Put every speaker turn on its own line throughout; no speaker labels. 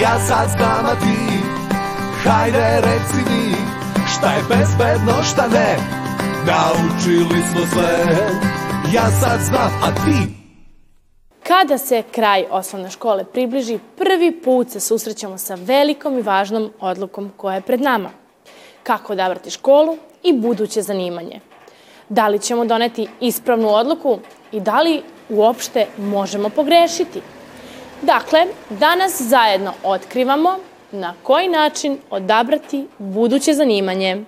Ja sad znam, a ti Hajde reci mi Šta je bezbedno, šta ne Naučili smo sve Ja sad znam, a ti
Kada se kraj osnovne škole približi, prvi put se susrećemo sa velikom i važnom odlukom koja je pred nama. Kako odabrati školu i buduće zanimanje. Da li ćemo doneti ispravnu odluku i da li uopšte možemo pogrešiti? Dakle, danas zajedno otkrivamo na koji način odabrati buduće zanimanje.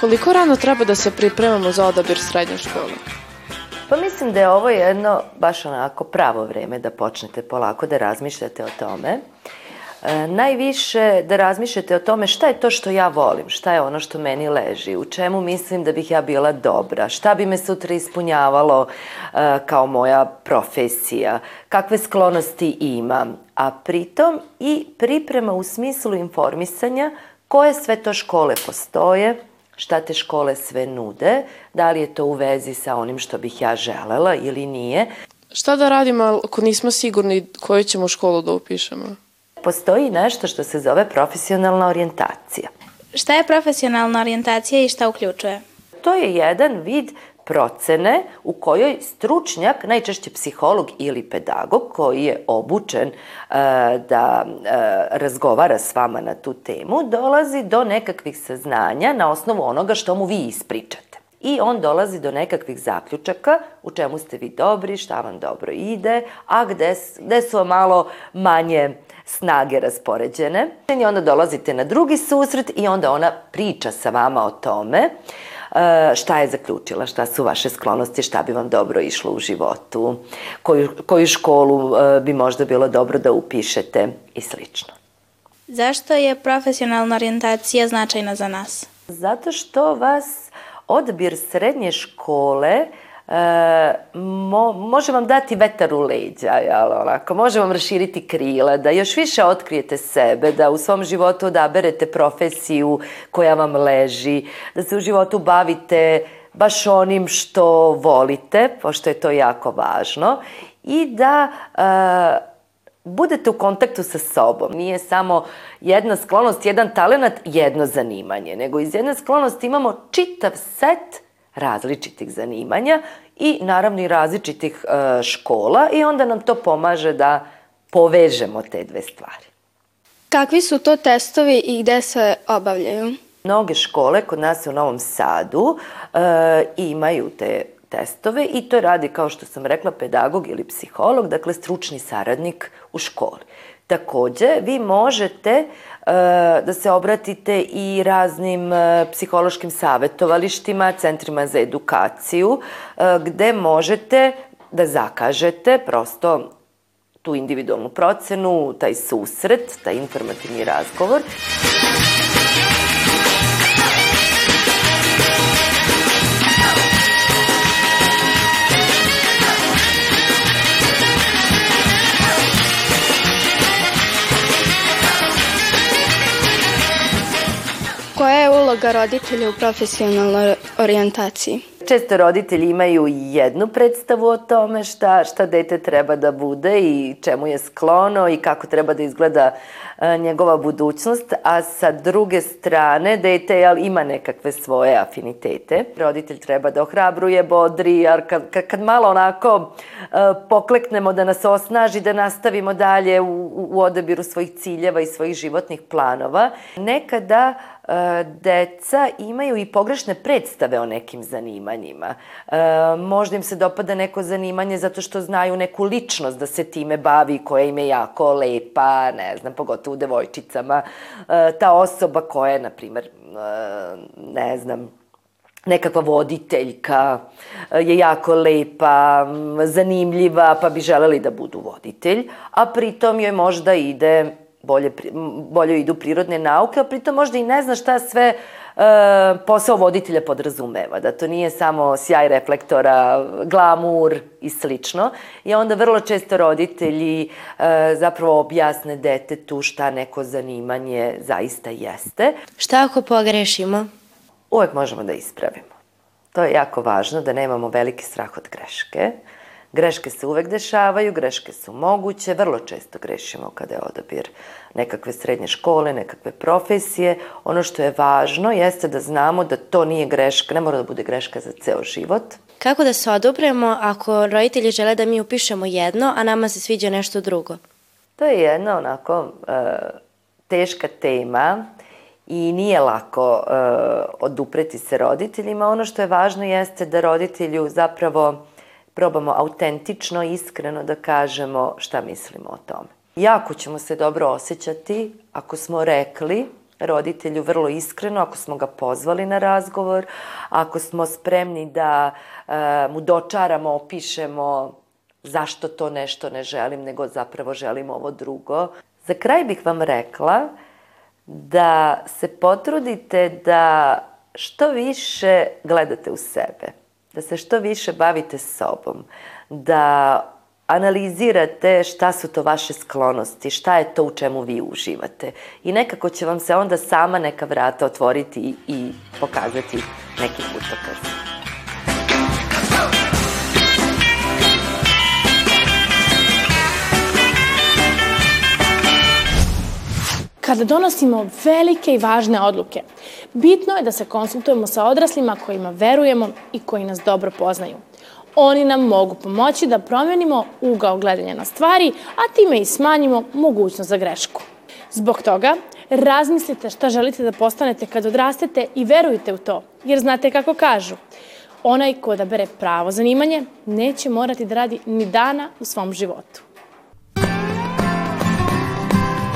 Koliko rano treba da se pripremamo za odabir srednje škole?
Pa mislim da je ovo jedno baš onako pravo vreme da počnete polako da razmišljate o tome. E, najviše da razmišljate o tome šta je to što ja volim, šta je ono što meni leži, u čemu mislim da bih ja bila dobra, šta bi me sutra ispunjavalo e, kao moja profesija, kakve sklonosti imam, a pritom i priprema u smislu informisanja koje sve to škole postoje, šta te škole sve nude, da li je to u vezi sa onim što bih ja želela ili nije.
Šta da radimo ako nismo sigurni koju ćemo školu da upišemo?
Postoji nešto što se zove profesionalna orijentacija.
Šta je profesionalna orijentacija i šta uključuje?
To je jedan vid procene u kojoj stručnjak, najčešće psiholog ili pedagog koji je obučen e, da e, razgovara s vama na tu temu, dolazi do nekakvih saznanja na osnovu onoga što mu vi ispričate. I on dolazi do nekakvih zaključaka u čemu ste vi dobri, šta vam dobro ide, a gde, gde su vam malo manje snage raspoređene. I onda dolazite na drugi susret i onda ona priča sa vama o tome. Uh, šta je zaključila, šta su vaše sklonosti, šta bi vam dobro išlo u životu, koju, koju školu e, bi možda bilo dobro da upišete i slično.
Zašto je profesionalna orijentacija značajna za nas?
Zato što vas odbir srednje škole uh, e, mo, može vam dati vetar u leđa, jel, onako, može vam raširiti krila, da još više otkrijete sebe, da u svom životu odaberete profesiju koja vam leži, da se u životu bavite baš onim što volite, pošto je to jako važno, i da e, budete u kontaktu sa sobom. Nije samo jedna sklonost, jedan talenat, jedno zanimanje, nego iz jedne sklonosti imamo čitav set različitih zanimanja i naravno i različitih e, škola i onda nam to pomaže da povežemo te dve stvari.
Kakvi su to testovi i gde se obavljaju?
Mnoge škole kod nas u Novom Sadu e, imaju te testove i to radi, kao što sam rekla, pedagog ili psiholog, dakle stručni saradnik u školi. Takođe, vi možete e, da se obratite i raznim e, psihološkim savetovalištima, centrima za edukaciju, e, gde možete da zakažete prosto tu individualnu procenu, taj susret, taj informativni razgovor.
Koja je uloga roditelja u profesionalnoj orijentaciji?
Često roditelji imaju jednu predstavu o tome šta, šta dete treba da bude i čemu je sklono i kako treba da izgleda a, njegova budućnost, a sa druge strane dete jel, ima nekakve svoje afinitete. Roditelj treba da ohrabruje, bodri, jer kad, kad, kad malo onako a, pokleknemo da nas osnaži, da nastavimo dalje u, u odabiru svojih ciljeva i svojih životnih planova, nekada deca imaju i pogrešne predstave o nekim zanimanjima. E, možda im se dopada neko zanimanje zato što znaju neku ličnost da se time bavi koja im je jako lepa, ne znam, pogotovo u devojčicama. E, ta osoba koja je, na primer, e, ne znam, nekakva voditeljka, je jako lepa, zanimljiva, pa bi želeli da budu voditelj, a pritom joj možda ide bolje, bolje idu prirodne nauke, a pritom možda i ne zna šta sve posao voditelja podrazumeva, da to nije samo sjaj reflektora, glamur i slično. I onda vrlo često roditelji e, zapravo objasne detetu šta neko zanimanje zaista jeste.
Šta ako pogrešimo?
Uvek možemo da ispravimo. To je jako važno, da nemamo veliki strah od greške. Greške se uvek dešavaju, greške su moguće, vrlo često grešimo kada je odabir nekakve srednje škole, nekakve profesije. Ono što je važno jeste da znamo da to nije greška, ne mora da bude greška za ceo život.
Kako da se odupremo ako roditelji žele da mi upišemo jedno, a nama se sviđa nešto drugo?
To je jedna onako uh, teška tema i nije lako uh, odupreti se roditeljima. Ono što je važno jeste da roditelju zapravo probamo autentično, iskreno da kažemo šta mislimo o tome. Jako ćemo se dobro osjećati ako smo rekli roditelju vrlo iskreno, ako smo ga pozvali na razgovor, ako smo spremni da e, mu dočaramo, opišemo zašto to nešto ne želim, nego zapravo želim ovo drugo. Za kraj bih vam rekla da se potrudite da što više gledate u sebe, da se što više bavite sobom, da analizirate šta su to vaše sklonosti, šta je to u čemu vi uživate. I nekako će vam se onda sama neka vrata otvoriti i pokazati neki putokaz.
Kada donosimo velike i važne odluke, bitno je da se konsultujemo sa odraslima kojima verujemo i koji nas dobro poznaju. Oni nam mogu pomoći da promenimo ugao gledanja na stvari, a time i smanjimo mogućnost za grešku. Zbog toga, razmislite šta želite da postanete kad odrastete i verujte u to, jer znate kako kažu. Onaj ko odabere pravo zanimanje neće morati da radi ni dana u svom životu.